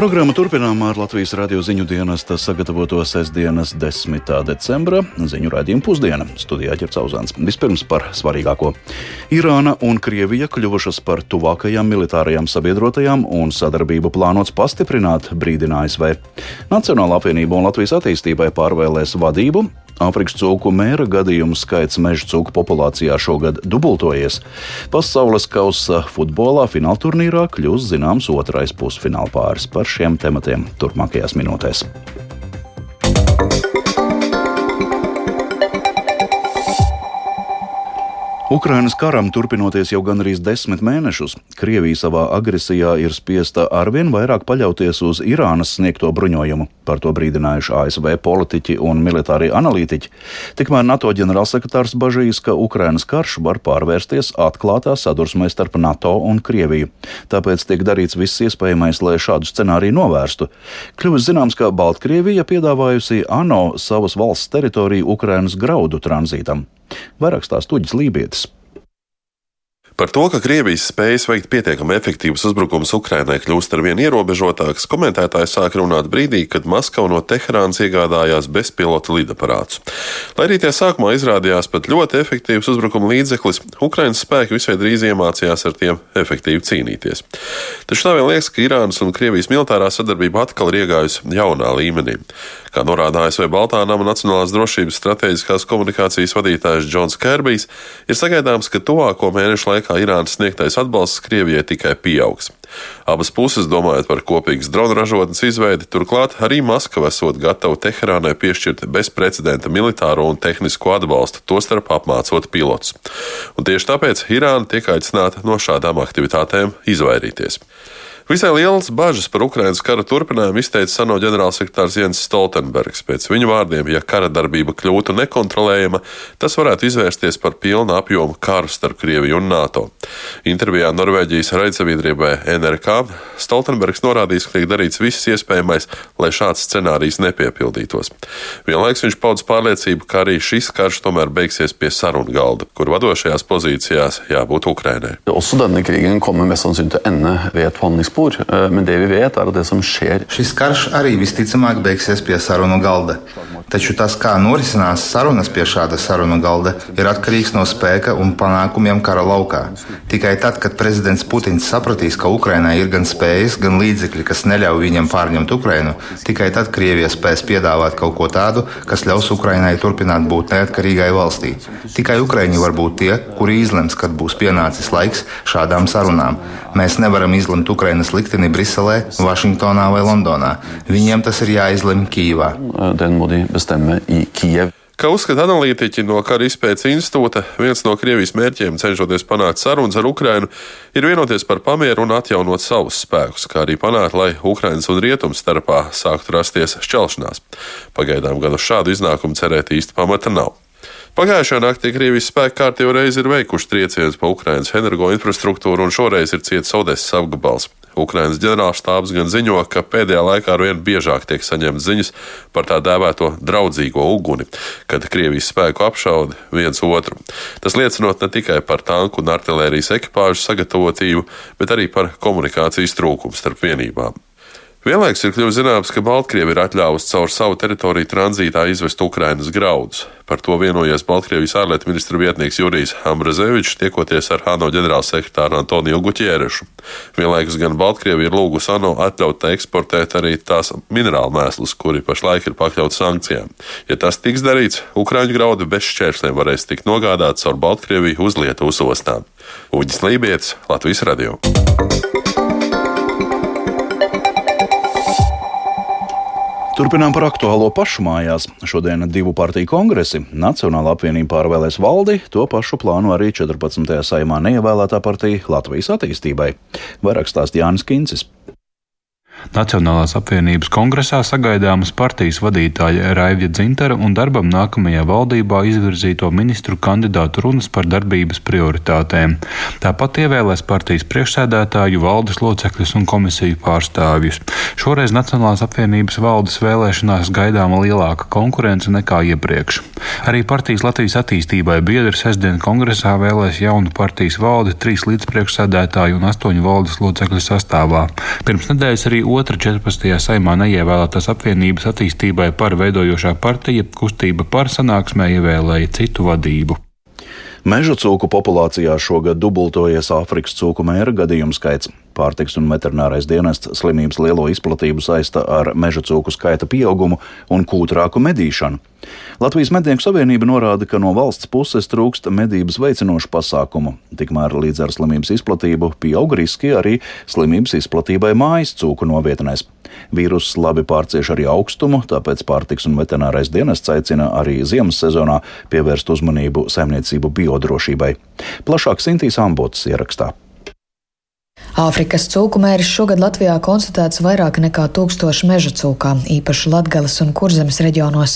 Programmu turpinām ar Latvijas radio ziņu dienesta sagatavoto sestdienas 10. decembra ziņu raidījumu pusdienu. Studijā ķerts auzāns. Vispirms par svarīgāko. Irāna un Krievija kļuvušas par tuvākajām militārajām sabiedrotajām un sadarbību plānots pastiprināt, brīdina ASV. Nacionāla apvienība un Latvijas attīstībai pārvēlēs vadību, Āfrikas cūku mēra gadījumu skaits meža cūku populācijā šogad dubultojies. Pasaules kausa futbolā finālturnīrā kļūs zināms otrais pusfināla pāris par šiem tematiem turpmākajās minūtēs. Ukrainas karam turpinoties jau gandrīz desmit mēnešus, Krievija savā agresijā ir spiesta arvien vairāk paļauties uz Irānas sniegto bruņojumu. Par to brīdinājuši ASV politiķi un militārie analītiķi. Tikmēr NATO ģenerālsekretārs bažīs, ka Ukrainas karš var pārvērsties atklātā sadursmē starp NATO un Krieviju. Tāpēc tiek darīts viss iespējamais, lai šādu scenāriju novērstu. Kļuvis zināms, ka Baltkrievija piedāvājusi ANO savas valsts teritoriju Ukrainas graudu tranzītam. Vairāk stāsta Uģis Lībietis. Par to, ka Krievijas spējas veikt pietiekami efektīvus uzbrukumus Ukrainai kļūst ar vien ierobežotākas, komentētāji sāk runāt brīdī, kad Maskava no Teherānas iegādājās bezpilota lidaparātus. Lai arī tie sākumā izrādījās pat ļoti efektīvs uzbrukuma līdzeklis, Ukrainas spēki visai drīz iemācījās ar tiem efektīvi cīnīties. Taču tā vien liekas, ka Irānas un Krievijas militārā sadarbība atkal ir iegājusi jaunā līmenī. Kā norāda ASV Baltā nama Nacionālās drošības strateģiskās komunikācijas vadītājs Džons Kerbijs, ir sagaidāms, ka tuvāko mēnešu laikā Irānas sniegtais atbalsts Krievijai tikai pieaugs. Abas puses domājot par kopīgas drona ražotnes izveidi, turklāt arī Maskava esot gatava Teherānai piešķirt bezprecedenta militāro un tehnisko atbalstu, tostarp apmācot pilotus. Un tieši tāpēc Irāna tiek aicināta no šādām aktivitātēm izvairīties. Visai lielas bažas par Ukrainas kara turpinājumu izteica ANO ģenerālsekretārs Jens Stoltenbergs. Pēc viņa vārdiem, ja kara darbība kļūtu nekontrolējama, tas varētu izvērsties par pilnu apjomu karu starp Krieviju un NATO. Intervijā Norvēģijas raidsabiedrībai NRK Stoltenbergs norādījis, ka tiek darīts viss iespējamais, lai šāds scenārijs nepiepildītos. Vienlaiks viņš paudz pārliecību, ka arī šis karš tomēr beigsies pie sarunu galda, kur vadošajās pozīcijās jābūt Ukrainai. Også spor, eh, men det vi vet, er at det som skjer Šis karš arī visticamāk beigsies pie sarunu galda. Taču tas, kā norisinās sarunas pie šāda sarunu galda, ir atkarīgs no spēka un panākumiem kara laukā. Tikai tad, kad prezidents Putins sapratīs, ka Ukrainai ir gan spējas, gan līdzekļi, kas neļauj viņam pārņemt Ukrainu, tikai tad Krievija spēs piedāvāt kaut ko tādu, kas ļaus Ukrainai turpināt būt neatkarīgai valstī. Tikai Ukraiņi var būt tie, kuri izlems, kad būs pienācis laiks šādām sarunām. Mēs nevaram izlemt Ukrainas Ukrainas likteni Briselē, Vašingtonā vai Londonā. Viņiem tas ir jāizlemj Kīvā. Kā uzskata analītiķi no Kara izpētes institūta, viens no Krievijas mērķiem, cenšoties panākt sarunas ar Ukrainu, ir vienoties par pamieru un atjaunot savus spēkus, kā arī panākt, lai Ukrainas un Rietumu starpā sāktu rasties šķelšanās. Pagaidām gan uz šādu iznākumu cerēt īsti pamata nav. Pagājušajā naktī Krievijas spēki kārtībā reizi ir veikuši triecienus pa Ukrainas energoinfrastruktūru, un šoreiz ir cietis Odesas apgabals. Ukrainas ģenerālštābs gan ziņo, ka pēdējā laikā arvien biežāk tiek saņemts ziņas par tā dēvēto draudzīgo uguni, kad Krievijas spēku apšaudi viens otru. Tas liecinot ne tikai par tanku un artilērijas ekipāžu sagatavotību, bet arī par komunikācijas trūkumu starp vienībām. Vienlaikus ir kļuvis zināms, ka Baltkrievi ir atļāvusi caur savu teritoriju tranzītā izvest Ukrainas graudus. Par to vienojies Baltkrievijas ārlietu ministra vietnieks Jurijs Ambrazevičs, tiekoties ar ANO ģenerālsekretāru Antoniju Guķierešu. Vienlaikus gan Baltkrievi ir lūgusi ANO atļaut eksportēt arī tās minerālu mēslus, kuri pašlaik ir pakļauti sankcijām. Ja tas tiks darīts, Ukraiņu graudi bez šķēršļiem varēs tikt nogādāts caur Baltkrieviju uz Lietuvas ostām. Uģis Lībijams, Latvijas Radio. Turpinām par aktuālo pašu mājās. Šodien divu partiju kongresi Nacionāla apvienība pārvēlēs valdi, to pašu plāno arī 14. saimā neievēlētā partija Latvijas attīstībai. Vairāk stāst Jānis Kincis. Nacionālās apvienības kongresā sagaidāmas partijas vadītāja Raivja Dzintara un darbam nākamajā valdībā izvirzīto ministru kandidātu runas par darbības prioritātēm. Tāpat ievēlēs partijas priekšsēdētāju, valdes locekļus un komisiju pārstāvjus. Šoreiz Nacionālās apvienības valdes vēlēšanās gaidāma lielāka konkurence nekā iepriekš. Arī partijas Latvijas attīstībai biedri sestdien kongresā vēlēs jaunu partijas valdi, trīs līdzpriekšsēdētāju un astoņu valdes locekļu sastāvā. Pirms nedēļas arī otra 14. saimā neievēlētās apvienības attīstībai par veidojošā partija kustība par sanāksmē ievēlēja citu vadību. Meža cūku populācijā šogad dubultojies Āfrikas cūku mēra gadījumu skaits. Pārtiks un veterinārais dienests slimības lielo izplatību saista ar meža cūku skaita pieaugumu un kūtrāku medīšanu. Latvijas Mednieku savienība norāda, ka no valsts puses trūkst medības veicinošu pasākumu. Tikmēr līdz ar slimības izplatību pieaug riski arī slimības izplatībai mājas cūku novietnēs. Vīruss labi pārcieš arī augstumu, tāpēc pārtiks un veterinārais dienests aicina arī ziemas sezonā pievērst uzmanību saimniecību biodrošībai. Plašāk Sintīs Ambots ierakstā. Āfrikas cūku mēris šogad Latvijā konstatēts vairāk nekā tūkstoši meža cūkām, īpaši Latgales un Kurzemes reģionos.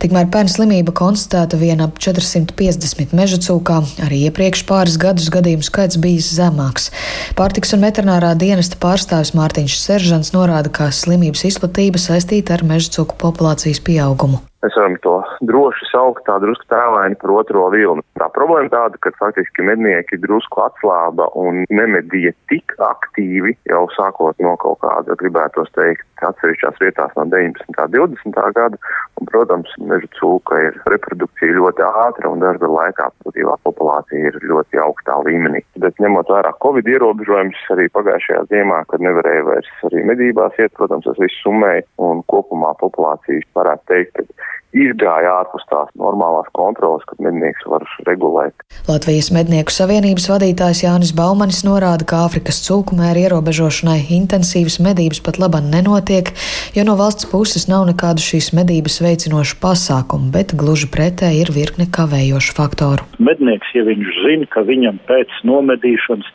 Tikmēr pērn slimība konstatēta vien ap 450 meža cūkā, arī iepriekš pāris gadus gadījumu skaits bijis zemāks. Pārtiks un veterinārā dienesta pārstāvis Mārtiņš Seržants norāda, ka slimības izplatība saistīta ar meža cūku populācijas pieaugumu mēs varam to droši saukt tā drusku tēlaini par otro vilni. Tā problēma tāda, ka faktiski mednieki drusku atslāba un nemedīja tik aktīvi jau sākot no kaut kāda, gribētos teikt, atsevišķās vietās no 19. un 20. gada. Un, protams, meža cūka ir reprodukcija ļoti ātra un darba laikā pozitīvā populācija ir ļoti augstā līmenī. Bet ņemot vērā Covid ierobežojumus arī pagājušajā ziemā, kad nevarēja vairs arī medībās iet, protams, tas viss summēja un kopumā populācijas varētu teikt, ka izgāja ārpus tās normālās kontrolas, kad mednieks var regulēt. Latvijas Mednieku savienības vadītājs Jānis Baumanis norāda, ka Āfrikas cūkumēra ierobežošanai intensīvas medības pat labam nenotiek, jo no valsts puses nav nekādu šīs medības veicinošu pasākumu, bet gluži pretēji ir virkne kavējošu faktoru. Mednieks, ja viņš zina, ka viņam pēc nomedīšanas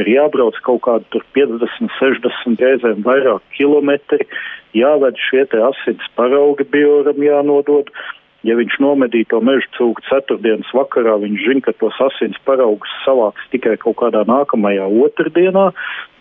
ir jābrauc kaut kādu 50, 60 reizēm vairāk kilometri, jāved šie te asins paraugi bioram jānodod. Ja viņš nomedīja to meža cūku ceturtdienas vakarā, viņš zina, ka tos asins paraugus savāks tikai kaut kādā nākamajā otrdienā,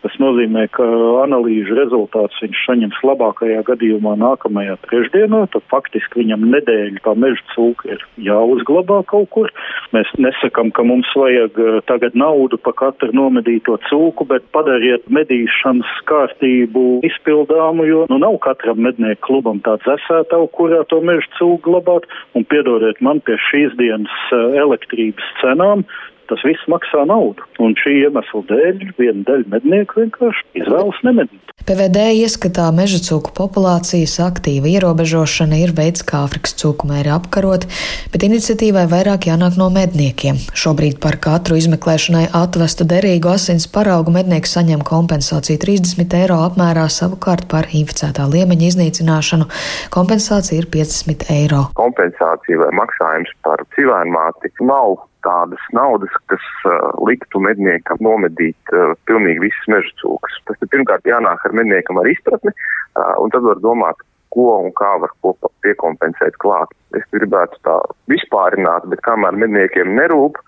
Tas nozīmē, ka analīžu rezultāts viņš saņems labākajā gadījumā nākamajā trešdienā, tad faktiski viņam nedēļa tā meža cūka ir jāuzglabā kaut kur. Mēs nesakam, ka mums vajag eh, tagad naudu pa katru nomedīto cūku, bet padariet medīšanas kārtību izpildāmu, jo nu nav katram mednieku klubam tāds esētavu, kurā to meža cūku glabāt, un piedodiet man pie šīs dienas eh, elektrības cenām tas viss maksā naudu. Un šī iemesla dēļ viena daļa mednieku vienkārši izvēlas nemedīt. PVD ieskatā meža cūku populācijas aktīva ierobežošana ir veids, kā Āfrikas cūku mēri apkarot, bet iniciatīvai vairāk jānāk no medniekiem. Šobrīd par katru izmeklēšanai atvestu derīgu asins paraugu mednieks saņem kompensāciju 30 eiro apmērā, savukārt par inficētā liemeņa iznīcināšanu kompensācija ir 50 eiro. Kompensācija vai maksājums par cilvēku nav tādas naudas, kas uh, liktu medniekam nomedīt uh, pilnīgi visas meža cūkas. Tas ir pirmkārt jānāk ar medniekam ar izpratni, uh, un tad var domāt, ko un kā var kopā piekompensēt klāt. Es gribētu tā vispārināt, bet kamēr medniekiem nerūp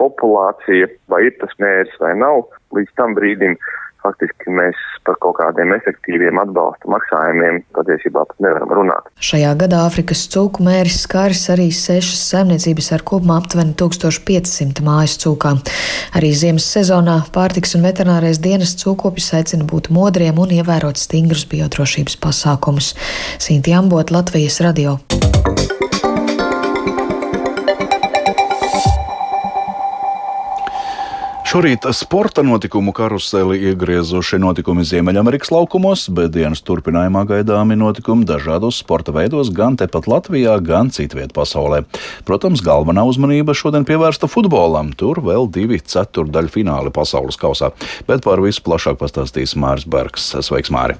populācija, vai ir tas mērķis vai nav, līdz tam brīdim faktiski mēs par kaut kādiem efektīviem atbalsta maksājumiem patiesībā pat nevaram runāt. Šajā gadā Āfrikas cūku mēris skāris arī sešas saimniecības ar kopumā aptuveni 1500 mājas cūkām. Arī ziemas sezonā pārtiks un veterinārais dienas cūkopis aicina būt modriem un ievērot stingrus biodrošības pasākumus. Sinti Ambot, Latvijas radio. Šorīt sporta notikumu karuseli iegriezuši notikumi Ziemeļamerikas laukumos, bet dienas turpinājumā gaidāmi notikumi dažādos sporta veidos gan tepat Latvijā, gan citviet pasaulē. Protams, galvenā uzmanība šodien pievērsta futbolam. Tur vēl divi ceturdaļu fināli pasaules kausā, bet par visu plašāk pastāstīs Mārs Bergs. Sveiks, Māri!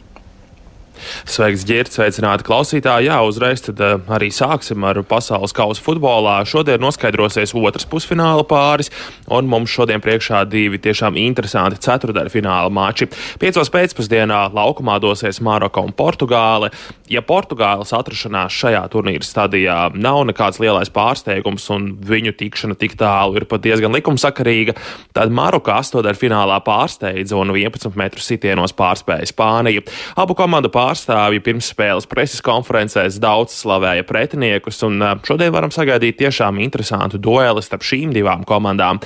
Sveiks, ģērbs, sveicināti klausītāji. Jā, uzreiz tad uh, arī sāksim ar pasaules kausa futbolā. Šodien noskaidrosies otrs pusfināla pāris, un mums šodien priekšā divi tiešām interesanti ceturdaļu fināla mači. Piecos pēcpusdienā laukumā dosies Maroka un Portugāle. Ja Portugāles atrašanās šajā turnīra stadijā nav nekāds lielais pārsteigums un viņu tikšana tik tālu ir pat diezgan likumsakarīga, tad Maroka astotdaļu finālā pārsteidza un 11 metru sitienos pārspēja Spāniju. Abu komandu pārsteidza pārstāvji pirms spēles preses konferencēs daudz slavēja pretiniekus, un šodien varam sagaidīt tiešām interesantu dueli starp šīm divām komandām.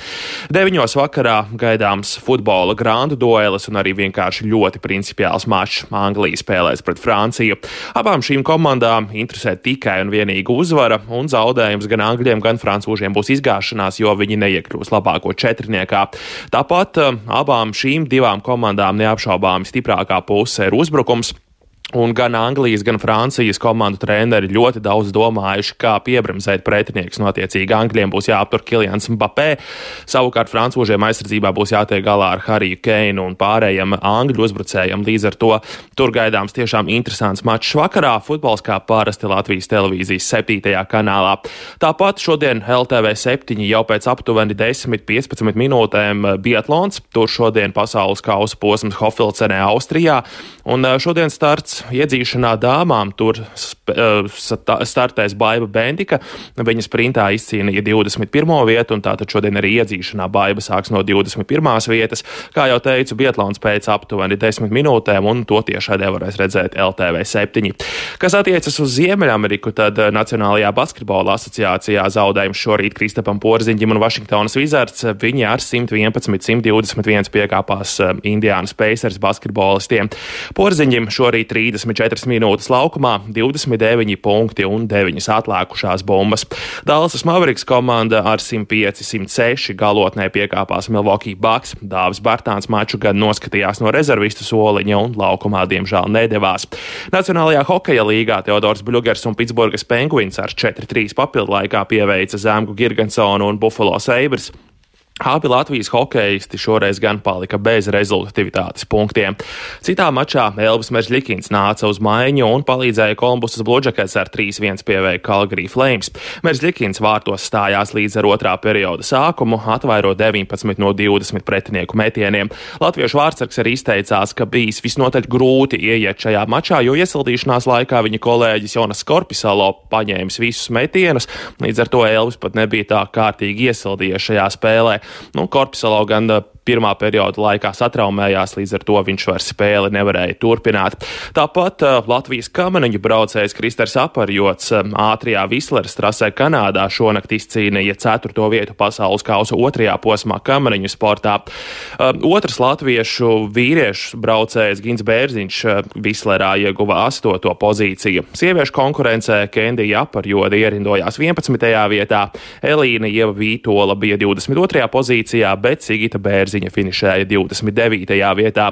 Deviņos vakarā gaidāms futbola grandu duelis un arī vienkārši ļoti principiāls mačs. Anglija spēlēs pret Franciju. Abām šīm komandām interesē tikai un vienīgi uzvara, un zaudējums gan angļiem, gan francūžiem būs izgāšanās, jo viņi neiekļūs labāko četrniekā. Tāpat abām šīm divām komandām neapšaubāmi stiprākā puse ir uzbrukums. Un gan Anglijas, gan Francijas komandu treneri ļoti daudz domājuši, kā piebremzēt pretinieks. No attiecīgi, Angļiem būs jāaptur Kilians Mbappé, savukārt Francūžiem aizsardzībā būs jātiek galā ar Hariju Keinu un pārējiem Angļu uzbrucējiem. Līdz ar to tur gaidāms tiešām interesants mačs vakarā. Futbols kā parasti Latvijas televīzijas 7. kanālā. Tāpat šodien LTV 7 jau pēc aptuveni 10-15 minūtēm biatlons. Tur šodien pasaules kausa posms Hofilcenē, Austrijā. Un šodien starts iedzīšanā dāmām tur startēs Baiva Bendika. Viņa sprintā izcīnīja 21. vietu, un tātad šodien arī iedzīšanā Baiva sāks no 21. vietas. Kā jau teicu, Bietlāns pēc aptuveni 10 minūtēm, un to tiešādē varēs redzēt LTV 7. Kas attiecas uz Ziemeļameriku, tad Nacionālajā basketbola asociācijā zaudējums šorīt Kristapam Porziņģim un Vašingtonas Wizards. Viņi ar 111-121 piekāpās Indiānas Pacers basketbolistiem. Porziņģim šorīt 34 minūtes laukumā, 29 punkti un 9 atlikušās bumbas. Dālasas Mavericks komanda ar 105-106 galotnē piekāpās Milwaukee Bucks. Dāvis Bartāns maču gan noskatījās no rezervistu soliņa un laukumā diemžēl nedavās. Nacionālajā hokeja līgā Teodors Bļugers un Pitsburgas Penguins ar 4-3 papildu laikā pieveica Zemgu Girgensonu un Buffalo Sabres. Abi Latvijas hokeisti šoreiz gan palika bez rezultatīvitātes punktiem. Citā mačā Elvis Meržļikins nāca uz maiņu un palīdzēja Kolumbusas Bludžakets ar 3-1 pieveiktu Calgary Flames. Meržļikins vārtos stājās līdz ar otrā perioda sākumu, atvairo 19 no 20 pretinieku metieniem. Latviešu vārdsargs arī izteicās, ka bijis visnotaļ grūti ieiet šajā mačā, jo iesildīšanās laikā viņa kolēģis Jonas Korpisalo paņēmis visus metienus, līdz ar to Elvis pat nebija tā kārtīgi iesildījies šajā spēlē. Nu, Korpusalo gan pirmā perioda laikā satraumējās, līdz ar to viņš vairs spēli nevarēja turpināt. Tāpat uh, Latvijas kamaniņu braucējs Kristers Aparjots um, ātrijā Visleras trasē Kanādā šonakt izcīnīja ceturto vietu pasaules kausa otrajā posmā kamaniņu sportā. Um, otrs latviešu vīriešu braucējs Gins Bērziņš Vislerā ieguva astoto pozīciju. Sieviešu konkurencē Kendija Aparjoda ierindojās 11. vietā, Elīna Ieva Vītola bija 22. pozīcijā, bet Sigita Bērziņa finišēja 29. vietā.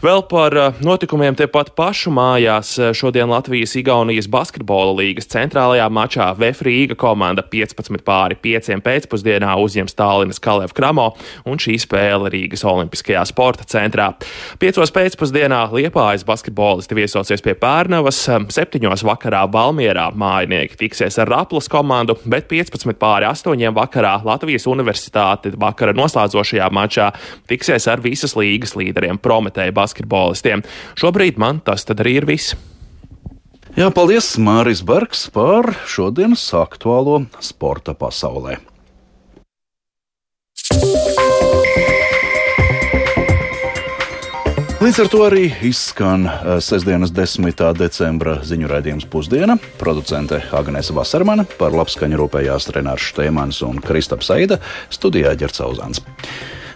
Vēl par eh, notikumiem tepat pašu mājās. Eh, šodien Latvijas-Igaunijas basketbola līgas centrālajā mačā Vefrīga komanda 15 pāri 5 pēcpusdienā uzņems Tallinas Kalev Kramo un šī spēle Rīgas Olimpiskajā sporta centrā. 5 pēcpusdienā Liepājas basketbolisti viesosies pie Pērnavas, 7 vakarā Valmierā mājinieki tiksies ar Raplas komandu, bet 15 pāri 8 vakarā Latvijas Universitāte vakara noslēdzošajā mačā tiksies ar visas līgas līderiem Prometēju basketbolu basketbolistiem. Šobrīd man tas arī ir viss. Jā, paldies Māris Bergs par šodienas aktuālo sporta pasaulē. Līdz ar to arī izskan eh, sestdienas 10. decembra ziņu raidījums pusdiena. Producente Agnese Vasarmane, par labskaņu rūpējās Renārs Štēmans un Kristaps Saida, studijā Ģercauzāns.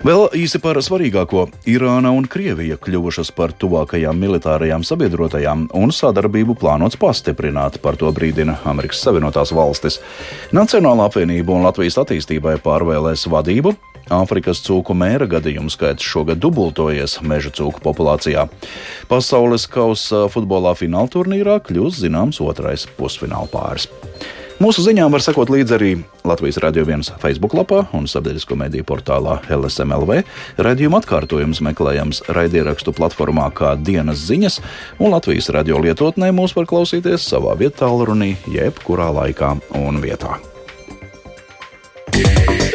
Vēl īsi par svarīgāko. Irāna un Krievija kļuvušas par tuvākajām militārajām sabiedrotajām un sadarbību plānots pastiprināt, par to brīdina Amerikas Savienotās valstis. Nacionāla apvienība un Latvijas attīstībai pārvēlēs vadību. Āfrikas cūku mēra gadījumu skaits šogad dubultojies meža cūku populācijā. Pasaules kausa futbolā finālturnīrā kļūs zināms otrais pusfināla pāris. Mūsu ziņām var sekot līdzi arī Latvijas Rādio 1 Facebook lapā un sabiedrisko mediju portālā LSMLV. Radījuma atkārtojums meklējams raidierakstu platformā kā dienas ziņas, un Latvijas radio lietotnē mūs var klausīties savā vietā, runī, jebkurā laikā un vietā. Yeah.